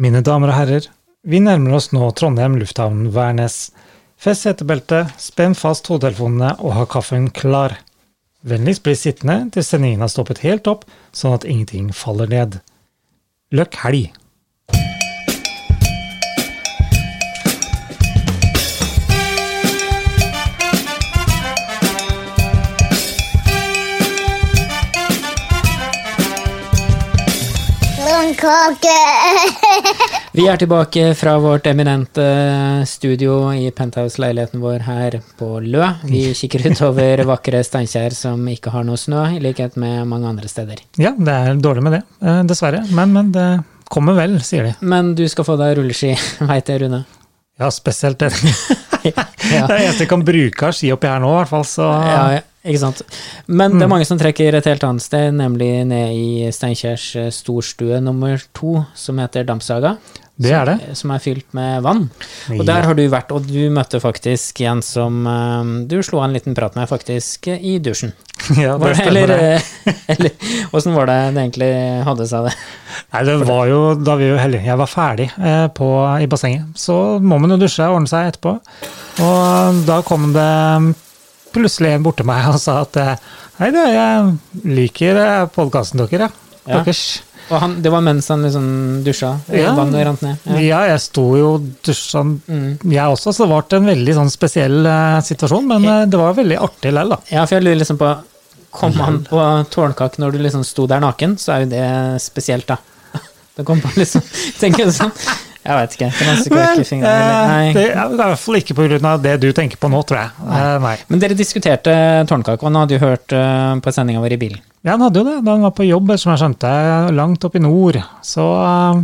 Mine damer og herrer, vi nærmer oss nå Trondheim lufthavn Værnes. Fest setebeltet, spenn fast hodetelefonene og ha kaffen klar. Vennligst bli sittende til sendingen har stoppet helt opp, sånn at ingenting faller ned. Løkk helg! Blomkake! Vi er tilbake fra vårt eminente studio i penthouse-leiligheten vår her på Lø. Vi kikker utover vakre Steinkjer som ikke har noe snø, i likhet med mange andre steder. Ja, det er dårlig med det, eh, dessverre. Men, men det kommer vel, sier de. Men du skal få deg rulleski, veit jeg, Rune. Ja, spesielt det. Det er det eneste jeg kan bruke av ski oppi her nå, i hvert fall. Så Ja, ja, ikke sant. Men det er mange som trekker et helt annet sted, nemlig ned i Steinkjers eh, storstue nummer to, som heter Dampsaga. Det er det. Som, som er fylt med vann. Og der har du vært, og du møtte faktisk en som eh, du slo en liten prat med, faktisk, eh, i dusjen. Ja, Var det eller, stemmer. det. eh, eller åssen var det det egentlig hadde seg, det? Nei, det var jo da vi jo heldige. Jeg var ferdig eh, på, i bassenget. Så må man jo dusje og ordne seg etterpå. Og da kom det plutselig en bort til meg og sa at hei, du, jeg liker podkasten deres. Ja. Deres. Og han, det var mens han liksom dusja, Ja. vannet rant ned? Ja. Ja, jeg sto jo og dusja Mm. jeg også, så det ble en veldig sånn spesiell uh, situasjon. Men uh, det var veldig artig likevel, da. ja, for jeg lurer liksom på Kom han på tårnkak når du liksom sto der naken, så er jo det spesielt, da. Det kom på liksom Tenker du sånn Jeg veit ikke. Kransekake i Vel, fingrene eh, det er i hvert fall ikke pga. det du tenker på nå, tror jeg. Nei. nei. Men dere diskuterte tårnkake, og han hadde jo hørt eh, på sendinga vår i bilen. Ja, han hadde jo det da han var på jobb, som jeg skjønte, langt oppe i nord. Så um,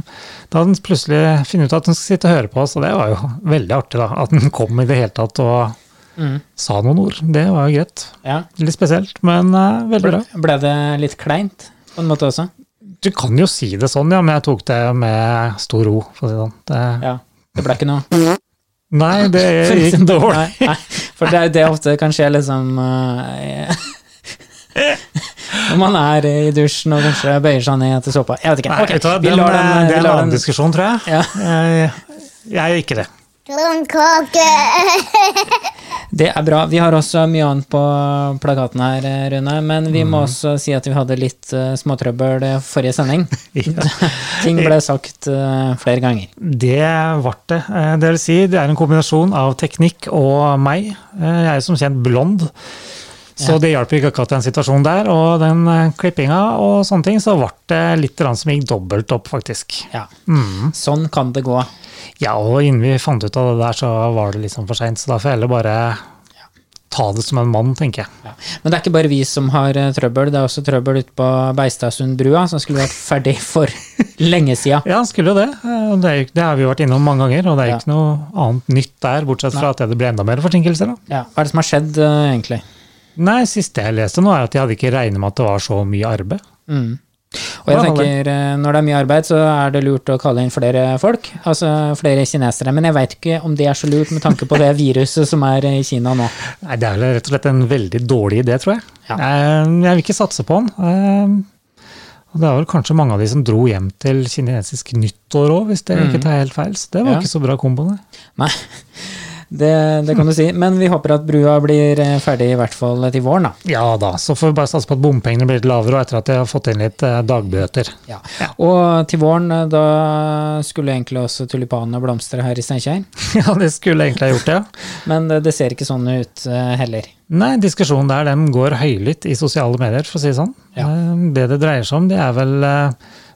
da hadde han plutselig funnet ut at han skulle sitte og høre på oss, og det var jo veldig artig, da. At han kom i det hele tatt og Mm. sa noen ord. Det var jo greit. Ja. Litt spesielt, men uh, veldig bra. Ble, ble det litt kleint på en måte også? Du kan jo si det sånn, ja, men jeg tok det med stor ro, for å si det sånn. Det, Ja. Det ble ikke noe Nei, det gikk dårlig. Nei, nei, for det er jo det ofte kan skje liksom eh, Når man er i dusjen og kanskje bøyer seg ned etter såpa. Jeg vet ikke. Nei, Ok, vet du hva, vi den, lar den, eh, vi det er en lar annen den diskusjon, tror jeg. ja. Jeg, jeg er ikke det. Det er bra. Vi har også mye annet på plakaten her, Rune. Men vi Mm. må også si at vi hadde litt uh, småtrøbbel eh, forrige sending. Ja. Ting ble sagt uh, flere ganger. Det ble det. Eh, Det vil si, det er en kombinasjon av teknikk og meg. Eh, Jeg er som kjent blond, så det hjalp ikke akkurat den situasjonen der. Og den eh, klippinga og sånne ting, så ble det litt som gikk dobbelt opp, faktisk. Ja. Mm. Sånn kan det gå. Ja, og innen vi fant ut av det der, så var det liksom for seint, så da får jeg heller bare ta det som en mann, tenker jeg. Ja. Men det er ikke bare vi som har eh, trøbbel, det er også trøbbel ute på Beistasundbrua, som skulle vært ferdig for lenge sida. Ja, skulle jo det. eh, Det, er det har vi jo vært innom mange ganger, og det er Ja. ikke noe annet nytt der, bortsett fra at det blir enda mer forsinkelser. da. Ja. Hva er det som har skjedd, egentlig? Nei, siste jeg leste nå, er at jeg hadde ikke regnet med at det var så mye arbeid. Mm. Og jeg tenker, eh, når det er mye arbeid, så er det lurt å kalle inn flere folk. Altså flere kinesere. Men jeg veit ikke om det er så lurt med tanke på det viruset som er i Kina nå. Nei, det er vel rett og slett en veldig dårlig idé, tror jeg. Ja. Eh, Jeg vil ikke satse på den. Eh, Og det er vel kanskje mange av de som dro hjem til kinesisk nyttår òg, hvis det ikke tar helt feil. Så det var Ja. ikke så bra kombo, nei. Det, det kan du si. Men vi håper at brua blir eh, ferdig i hvert fall til våren, da. Ja da, så får vi bare satse på at bompengene blir litt lavere, og etter at de har fått inn litt eh, dagbøter. Ja. Og til våren, eh, da skulle egentlig også tulipanene blomstre her i Steinkjer. ja, det skulle egentlig ha gjort det, ja. Men det, det ser ikke sånn ut heller. Nei, diskusjonen der den går høylytt i sosiale medier, for å si det sånn. Ja. Det det dreier seg om, det er vel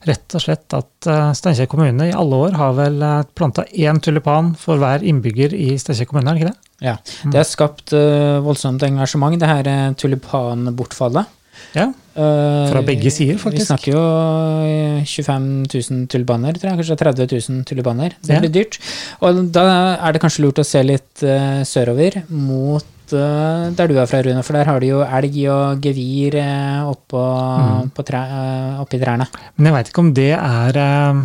rett og slett at eh, Steinkjer kommune i alle år har vel planta én tulipan for hver innbygger i Steinkjer kommune, er det ikke det? Ja. Det har skapt eh, voldsomt engasjement, det her eh, tulipanbortfallet. Ja, Eh, Fra begge sider, faktisk. Vi snakker jo eh, 25 000 tulipaner, tror jeg. Kanskje 30 000 tulipaner. Det Ja. blir dyrt. Og da er det kanskje lurt å se litt eh, sørover, mot eh, der du er fra, Rune. For der har du jo elg og gevir uh, oppå, Mm. tre, eh, oppi trærne. Men jeg veit ikke om det er eh,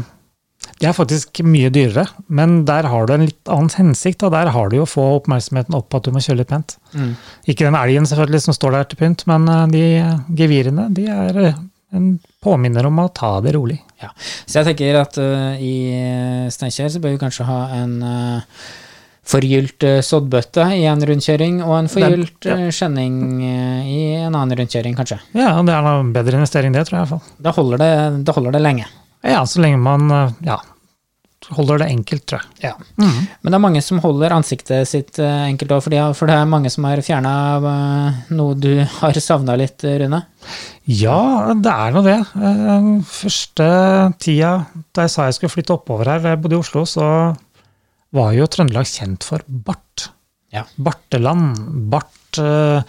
Det er faktisk mye dyrere, men der har du en litt annen hensikt. Da. Der har du jo å få oppmerksomheten opp på at du må kjøre litt pent. Mm. Ikke den elgen selvfølgelig som står der til pynt, men eh, de gevirene de er eh, en påminner om å ta det rolig. Ja. Så jeg tenker at uh, i Steinkjer så bør vi kanskje ha en øh, forgylt øh, soddbøtte i en rundkjøring, og en forgylt ja. øh, skjenning øh, i en annen rundkjøring, kanskje. Ja, det er noe bedre investering, det, tror jeg i hvert fall. Da holder det, da holder det lenge. Ja, så lenge man eh, ja, holder det enkelt, tror jeg. Ja. Men det er mange som holder ansiktet sitt enkelt òg, for, det er mange som har fjerna noe du har savna litt, Rune. Ja, det er nå det. Eh, Første tida da jeg sa jeg skulle flytte oppover her, jeg bodde i Oslo, så var jo Trøndelag kjent for bart. Ja. Barteland. Bart, eh,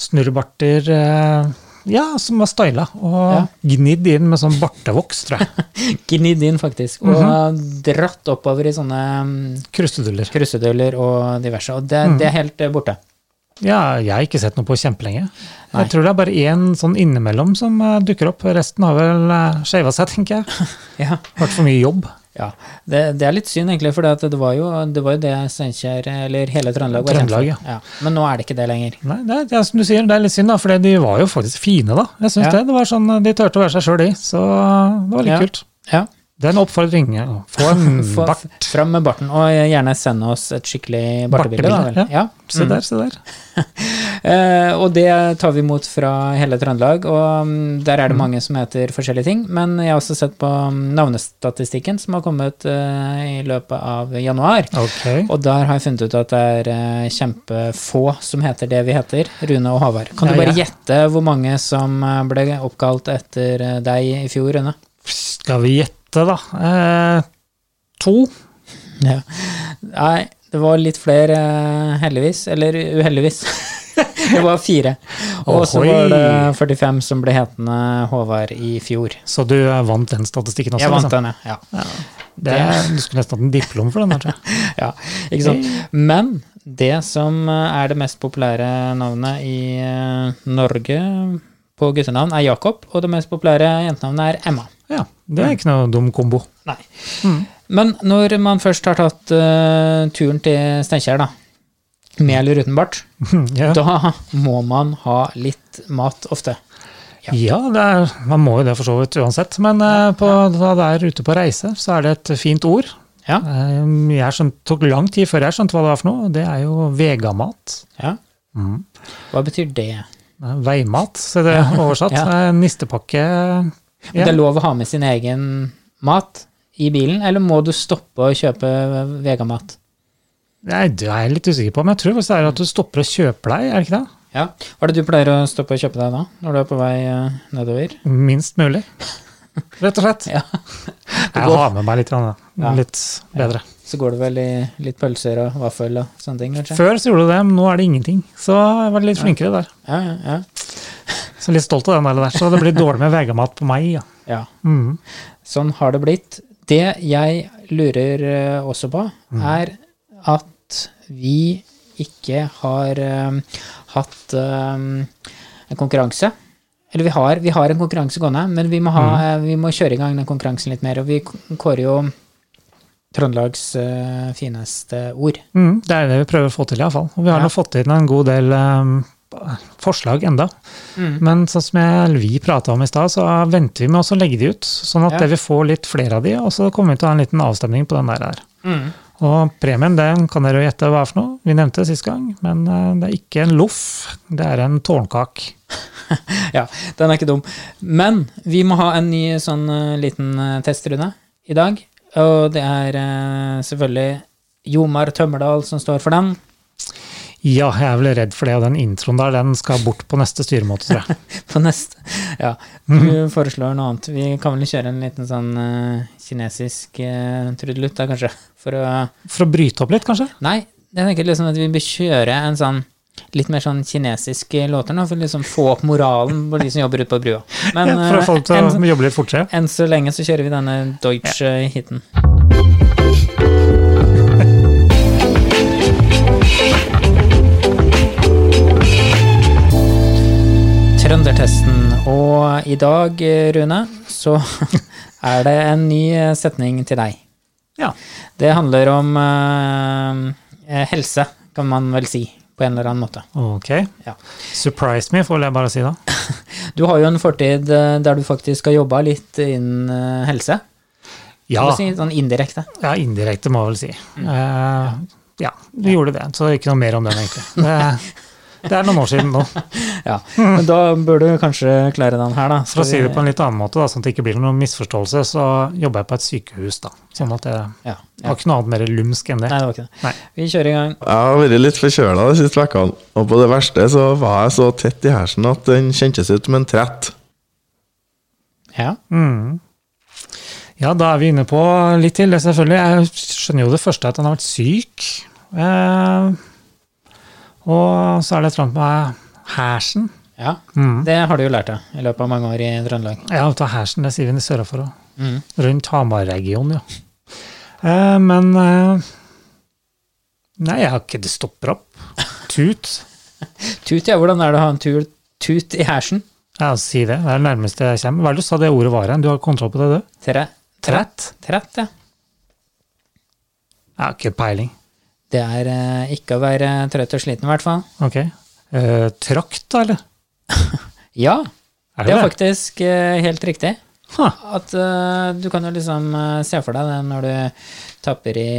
snurrebarter eh, Ja, som var styla. Og Ja. gnidd inn med sånn bartevoks, tror jeg. Gnidd inn, faktisk. Og dratt oppover i sånne mm, Kruseduller. kruseduller og diverse. Og det, det er helt øh, borte. Ja, jeg har ikke sett noe på kjempelenge. Nei. Jeg tror det er bare én sånn innimellom som eh, dukker opp. Resten har vel skeiva seg, tenker jeg. Ja. Vært for mye jobb. Ja, det, det er litt synd egentlig, for det var, jo, det var jo det Steinkjer, eller hele Trøndelag var. Trøndelag, Ja. Men nå er det ikke det lenger. Nei, det er, er som du sier, det er litt synd, da, for de var jo faktisk fine, da. Jeg synes Ja. det. Det var sånn, De turte å være seg sjøl, de. Så det var litt Ja. kult. Ja, Det er en oppfordring. ja. Få en bart. Fram med barten, og gjerne send oss et skikkelig bartebilde. Ja. Ja. Se Mm. der, se der. Eh, og det tar vi imot fra hele Trøndelag, og mm, der Mm. er det mange som heter forskjellige ting. Men jeg har også sett på mm, navnestatistikken som har kommet eh, i løpet av januar. Okay. Og der har jeg funnet ut at det er eh, kjempefå som heter det vi heter, Rune og Håvard. Kan du bare gjette hvor mange som ble oppkalt etter deg i fjor, Rune? Skal vi gjette, da? Eh, to? Ja. Nei, det var litt flere, heldigvis. Eller uheldigvis. Det var fire. Og så var det 45 som ble hetende Håvard i fjor. Så du eh, vant den statistikken også? Jeg vant liksom? den, ja. Det, du skulle nesten hatt en diplom for den. her, ja. Ikke sant? Men det som eh, er det mest populære navnet i eh, Norge på guttenavn, er Jakob, og det mest populære jentenavnet er Emma. Ja, Det er ikke noe dum kombo. Nei. Men når man først har tatt uh, turen til Steinkjer, da, med eller uten bart, ja, da må man ha litt mat ofte. Ja. ja det er, man må jo det for så vidt uansett. Men eh, på, da det er ute på reise, så er det et fint ord. Ja. Eh, Jeg skjønt, tok lang tid før jeg skjønte hva det var for noe. Det er jo vegamat. ja. Mm. Hva betyr det? Er Veimat, så det er oversatt. Ja. Eh, Nistepakke. Det er lov å ha med sin egen mat i bilen, eller må du stoppe å kjøpe vegamat? Nei, det er jeg litt usikker på, men jeg tror faktisk det er at du stopper å kjøpe deg, er det ikke det? Ja. Hva er det du pleier å stoppe og kjøpe deg da, når du er på vei eh, nedover? Minst mulig. Rett og slett. Ja. Jeg har med meg litt. Ja. litt bedre. Så går det vel i litt pølser og vaffel og sånne ting, kanskje? Før så gjorde du det, men nå er det ingenting. Så jeg var litt flinkere der. Ja, ja, ja. Så litt stolt av den der. Så det blir dårlig med vegamat på meg, ja. ja. Mm. Sånn har det blitt. Det jeg lurer eh, også på, er at vi ikke har uh, hatt eh, en konkurranse. Eller vi har, vi har en konkurranse gående, men vi må, ha, eh, vi må kjøre i gang den konkurransen litt mer. Og vi kårer jo Trøndelags uh, fineste ord. Mm, det er det vi prøver å få til, iallfall. Og vi har Ja. nå fått inn en god del um, forslag enda. Men sånn som jeg, vi prata om i stad, så venter vi med å legge de ut. Sånn at Ja. det vi får litt flere av de, og så kommer vi til å ha en liten avstemning på den der. her. Og premien den kan dere gjette hva er for noe. Vi nevnte det sist gang, men eh, det er ikke en loff, det er en tårnkak. Ja, den er ikke dum. Men vi må ha en ny sånn eh, liten eh, testrunde i dag. Og det er selvfølgelig Jomar Tømmerdal som står for den. Ja, jeg er vel redd for det, og den introen der, den skal bort på neste styremåte, tror jeg. På neste. Ja, du foreslår noe annet. Vi kan vel kjøre en liten sånn uh, kinesisk uh, trudelutt da, kanskje? For å For å bryte opp litt, kanskje? Nei, jeg tenker liksom at vi bør kjøre en sånn litt mer sånn kinesiske låter nå, for å liksom få opp moralen på de som jobber ute på brua. Men Ja, for å få eh, folk til å jobbe litt fortere. enn så lenge så kjører vi denne Deutsche-hiten. Trøndertesten. Og i dag, Rune, så er det en ny setning til deg. Ja. Det handler om eh, helse, kan man vel si på en eller annen måte. Ok. Ja. Surprise me, får jeg bare si da. Du har jo en fortid eh, der du faktisk har jobba litt innen eh, helse. Ja, Si, sånn indirekte. ja indirekte må jeg vel si. Mm. Eh, ja, vi gjorde det. Så ikke noe mer om den, egentlig. Det, er noen år siden nå. Ja. Men da bør du kanskje klare den her, da. For å si det på en litt annen måte, da, sånn at det ikke blir noen misforståelse, så jobber jeg på et sykehus. da. Sånn at det Ja, ja. har ikke noe annet mer lumsk enn det. Nei, det var ikke det. Nei. Vi kjører i gang. Jeg har vært litt forkjøla de siste ukene, og på det verste så var jeg så tett i hersen at den kjentes ut som en trett. Ja. Mm. Ja, da er vi inne på litt til det, selvfølgelig. Jeg skjønner jo det første at han har vært syk. Eh, og så er det et eller annet med hersen. ja. Mm. Det har du jo lært deg i løpet av mange år i Trøndelag. Ja, ta hersen, det sier vi sørafor òg. Mm. Rundt Hamar-regionen, ja. Eh, men eh, Nei, jeg har ikke Det stopper opp. Tut. Tut, ja. Hvordan er det å ha en tur, tut i hersen? Ja, si det. Det er det nærmeste jeg kommer. Hva er det du sa det ordet var igjen? Du har kontroll på det, du? Tre, Trett? trett, ja. Jeg har ikke peiling. Det er eh, ikke å være trøtt og sliten, i hvert fall. Ok. Eh, trakt, da, eller? Ja, Er det det er det? faktisk eh, helt riktig. Ha. At eh, du kan jo liksom eh, se for deg det når du tapper i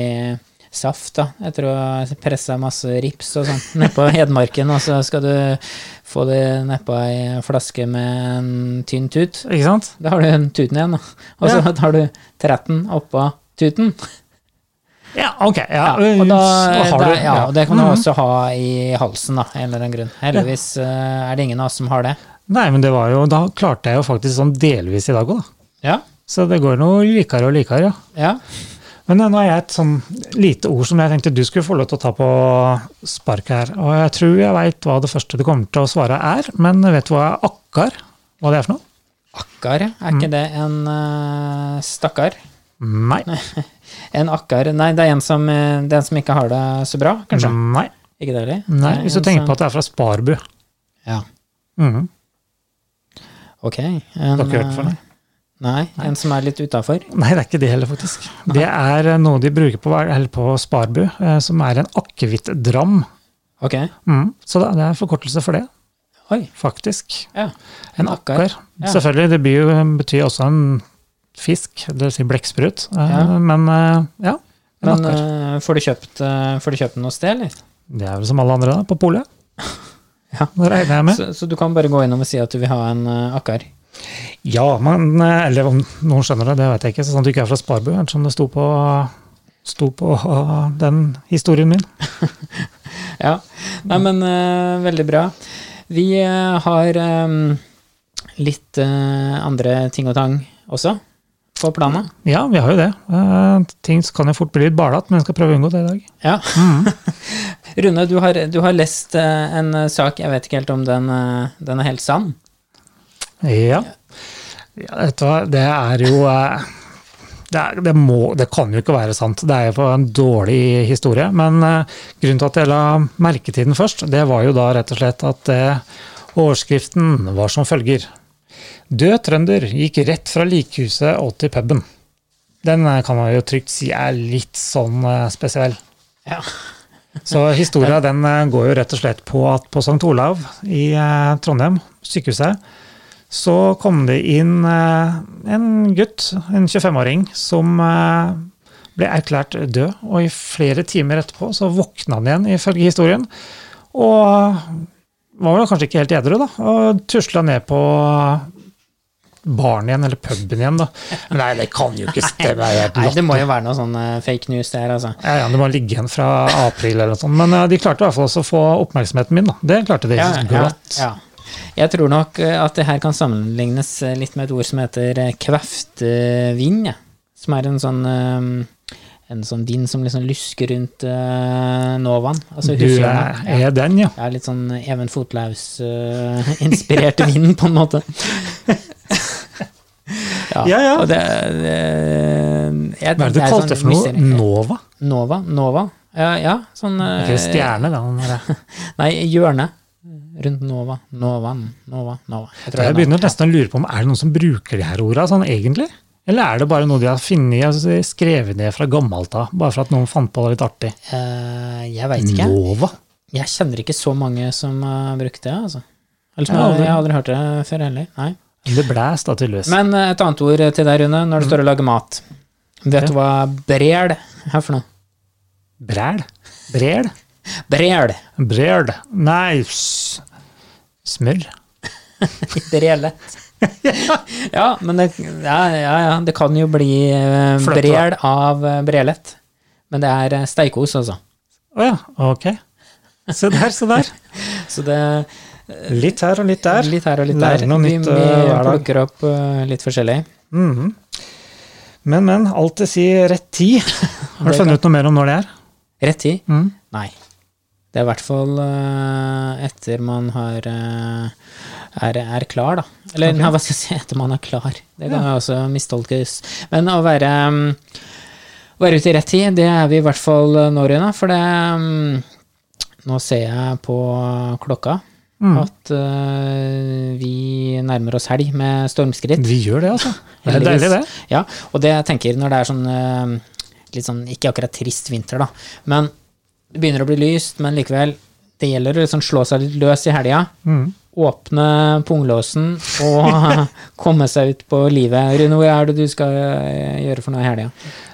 saft da, etter å ha pressa masse rips og sånt nedpå Hedmarken, og så skal du få det nedpå ei flaske med en tynn tut. Ikke sant? Da har du en tuten igjen, da. Og så Ja. tar du tretten oppå tuten. Ja, ok. Ja, Ja, og, da, da, du- ja, og det kan du Mhm. også ha i halsen, da, en eller annen grunn. Heldigvis eh, er det ingen av oss som har det. Nei, men det var jo, da klarte jeg jo faktisk sånn delvis i dag òg, da. Ja, Så det går noe likere og likere, ja. ja. Men nå har jeg et sånn lite ord som jeg tenkte du skulle få lov til å ta på spark her. Og jeg tror jeg veit hva det første du kommer til å svare er, men vet du hva akkar hva det er for noe? Akkar, er ikke det en uh, stakkar? Nei. En akkar Nei, det er en som, eh, det er en som ikke har det så bra, kanskje? Nei. Ikke det heller? Nei. Hvis du tenker på at det er fra Sparbu. Ja, Mhm. ok. En, Har ikke hørt for det? Nei, Nei, en som er litt utafor? Nei, det er ikke det heller, faktisk. Det er noe de bruker på, eller på Sparbu, eh, som er en akevittdram. Ok. Mm. Så det er forkortelse for det, Oi. faktisk. Ja. En Akkar. Ja. Selvfølgelig, det betyr også en fisk, vil si blekksprut. Eh, Ja. Men eh, ja, en Men eh, får, du kjøpt, får du kjøpt den noe sted, eller? Det er vel som alle andre, da, på polet. Ja. Det regner jeg med. Så, så du kan bare gå innom og si at du vil ha en akkar? Ja, men Eller om noen skjønner det, det vet jeg ikke. Sånn at du ikke er fra Sparbu, ettersom det sto på, sto på den historien min. Ja. Nei, men veldig bra. Vi har um, litt andre ting og tang også på planen. Ja, vi har jo det. Uh, ting kan jo fort bli litt balete, men jeg skal prøve å unngå det i dag. Ja. Rune, du har, du har lest uh, en eh, sak, jeg vet ikke helt om den, den er helt sann. Ja. ja hva, det er jo det, er, det, må, det kan jo ikke være sant. Det er jo en dårlig historie. Men grunnen til at jeg la merke til den først, det var jo da rett og slett at overskriften var som følger. Død trønder gikk rett fra likhuset og til puben. Den eh, kan man jo trygt si er litt sånn eh, spesiell. Ja. Så historia den eh, går jo rett og slett på at på St. Olav i Trondheim, sykehuset, så kom det inn en gutt, en 25-åring, som ble erklært død. Og i flere timer etterpå så våkna han igjen, ifølge historien. Og var vel kanskje ikke helt edru, da, og tusla ned på baren igjen, eller puben igjen, da. Nei, det kan jo ikke stemme. Nei, det må jo være noe sånn eh, fake news der, altså. Ja, ja, det må ligge igjen fra april eller noe sånt. Men eh, de klarte i hvert fall også å få oppmerksomheten min, da. Det klarte de Ja, ja, ja. Jeg tror nok eh, at det her kan sammenlignes litt med et ord som heter kveftvind, som er en sånn en sånn vind som liksom lusker rundt uh, Novaen. Altså Du er, er den, ja. Ja, litt sånn Even Fotlaus-inspirert vind, på en måte. ja, Ja, ja. Det, det jeg, Hva er det du er kalte det sånn for noe? mysterium. Nova? Nova? Nova? Ja, ja sånn uh, Ikke stjerne, da. Nei, hjørne. Rundt Nova. Novaen. Nova. Nova. Jeg Jeg er begynner nesten å lure på om er det noen som bruker de her orda sånn egentlig? Eller er det bare noe de har funnet altså skrevet ned fra gammelt av, bare for at noen fant på det litt artig? Uh, jeg veit ikke. Nova? Jeg kjenner ikke så mange som har brukt det, altså. Eller som Jeg har aldri- jeg har aldri hørt det før heller. Nei. Det blæs, da, tydeligvis. Men eh, et annet ord til deg, Rune, når du står og lager mat. Vet du hva brel er for noe? Bræl? Brel? Brel. Brel? Nei, smør? Brelett. ja, men det, ja, ja, ja, det kan jo bli da. brel av eh, brelett. Men det er eh, steikos, altså. Å ja, ok. Se der, se der. Så det Litt her og litt der. Litt her og litt der. vi nytt, vi plukker opp litt forskjellig. Mhm. Men, men, alt det sier rett tid. Har du funnet ut noe mer om når det er? Rett tid? Mm. Nei. Det er i hvert fall etter man har er, er klar, da. Eller okay. nei, hva skal jeg si, etter man er klar. Det kan jo også mistolkes. Men å være, mm, være ute i rett tid, det er vi i hvert fall eh, nå, Rune. For det mm, Nå ser jeg på klokka Mm. at uh, vi nærmer oss helg med stormskritt. Vi gjør det, altså. Det er deilig, det. Ja, og det jeg tenker når det er sånn uh, litt sånn, ikke akkurat trist vinter, da, men det begynner å bli lyst, men likevel, det gjelder å liksom slå seg litt løs i helga. Mhm. Åpne punglåsen og komme seg ut på livet. Rune, hva er det du skal eh, gjøre for noe i helga?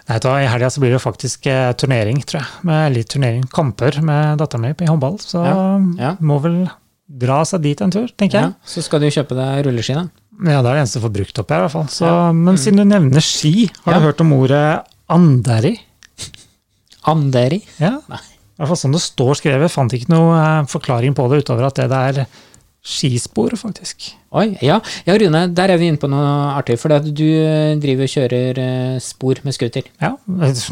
I helga blir det faktisk eh, turnering, tror jeg. Med litt turnering. Kamper med datteren min i håndball. Så Ja, ja. må vel dra seg dit en tur, tenker Ja, jeg. så skal du kjøpe deg rulleski, da. Ja, det er det eneste du får brukt opp her, i hvert fall. Så. Men siden du nevner ski, har du hørt om ordet anderi? Anderi. Ja. Nei. I hvert fall sånn det står skrevet. Fant ikke noe eh, forklaring på det utover at det er skispor, faktisk. Oi, ja. ja, Rune, der er vi inne på noe artig, for du eh, driver og kjører eh, spor med scooter. Ja,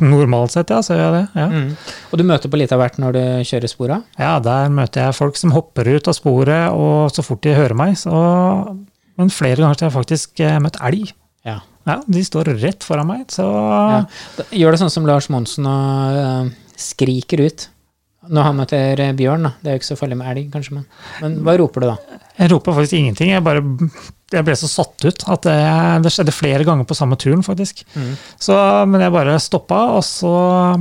normalt sett, ja, så gjør jeg det. Ja. Mm. Og du møter på litt av hvert når du kjører spora? ja, der møter jeg folk som hopper ut av sporet, og så fort de hører meg, så Men flere ganger har jeg faktisk eh, møtt elg. Ja. Ja, de står rett foran meg, så. Gjør det sånn som Lars Monsen og uh, skriker ut. Når han møter eh, bjørn, da. Det er jo ikke så farlig med elg, kanskje, men, men hva roper du da? Jeg roper faktisk ingenting. Jeg bare jeg ble så satt ut at det, det skjedde flere ganger på samme turen, faktisk. Mm. Så, men jeg bare stoppa, og så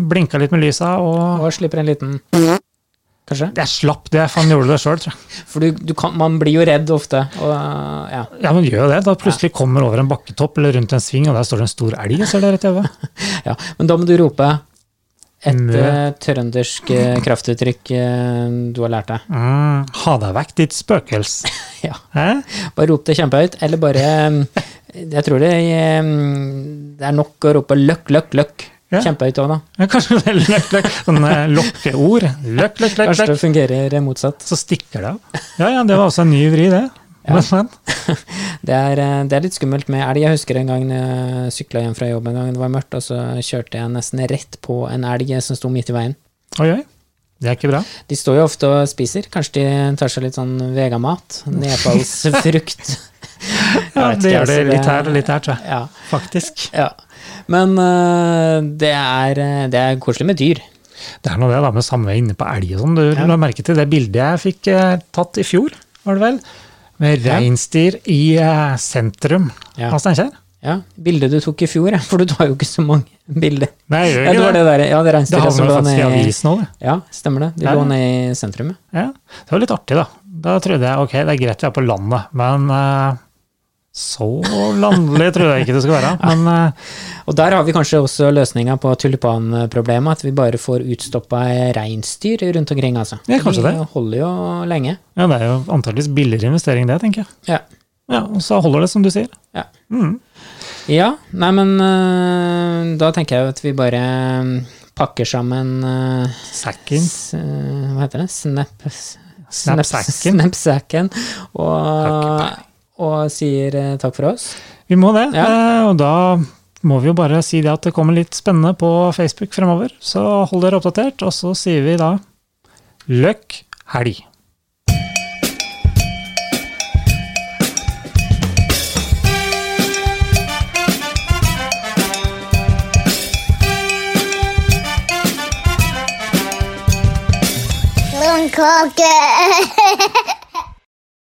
blinka litt med lysa, og Og slipper en liten Kanskje? jeg slapp det. For han gjorde det sjøl, tror jeg. For du, du kan, man blir jo redd ofte. Og, ja. Ja, men gjør jo det. Da plutselig kommer over en bakketopp eller rundt en sving, og der står det en stor elg, så er det rett i øyet. ja. Men da må du rope et eh, trøndersk eh, kraftuttrykk eh, du har lært deg. Mm, ha deg vekk, ditt spøkels. Ja. Eh? Bare rop det kjempehøyt, eller bare Jeg tror det, det er nok å rope løkk, løkk, løkk. Ja. Kjempehøyt òg, da. Ja, kanskje det er løkk, løkk, sånne lokkeord. Løkk, løkk, løkk, Kanskje det fungerer motsatt. Så stikker det av. Ja, ja, det var også en ny vri, det. Ja. Men, men. Det er, eh, det er litt skummelt med elg. Jeg husker en gang jeg sykla hjem fra jobb en gang, det var mørkt, og så kjørte jeg nesten rett på en elg som sto midt i veien. Oi, oi. Det er ikke bra. De står jo ofte og spiser. Kanskje de tar seg litt sånn vegamat? Nepalsfrukt. Jeg Ja, det gjør det litt her og litt her, tror jeg. Ja. Faktisk. ja. Men uh, det, er, eh, det er koselig med dyr. Det er noe det da med samme inne på elg og sånn. Du Ja. la merke til det bildet jeg fikk eh, tatt i fjor, var det vel? Med reinsdyr i eh, sentrum Ja. av Steinkjer. Ja, Bildet du tok i fjor, ja, for du tar jo ikke så mange bilder. Nei, jeg gjør Ja, det ikke var det. det der, ja, det Det reinsdyret som havner lå faktisk i ned avisen òg, det. Ja, stemmer det. De Ja. lå ned i sentrum. ja. Ja. Det var litt artig, da. Da trodde jeg ok, det er greit vi er på landet, men eh, så landlig tror jeg ikke det skal være. Men eh, Og der har vi kanskje også løsninga på tulipanproblemet, at vi bare får utstoppa reinsdyr rundt omkring, altså. Ja, kanskje De det. holder jo lenge. ja, det er jo antakeligvis billigere investering, det, tenker jeg. Ja. Ja, og så holder det, som du sier. Ja. Mm. ja nei, men øh, da tenker jeg at vi bare øh, pakker sammen uh, Sacken. Hva heter det? Snap... Snapsacken. Snapsacken. Og, og sier øh, takk for oss. Vi må det, Ja. eh, og da må vi jo bare si det at det kommer litt spennende på Facebook fremover. Så hold dere oppdatert, og så sier vi da løkk helg. Blomkake.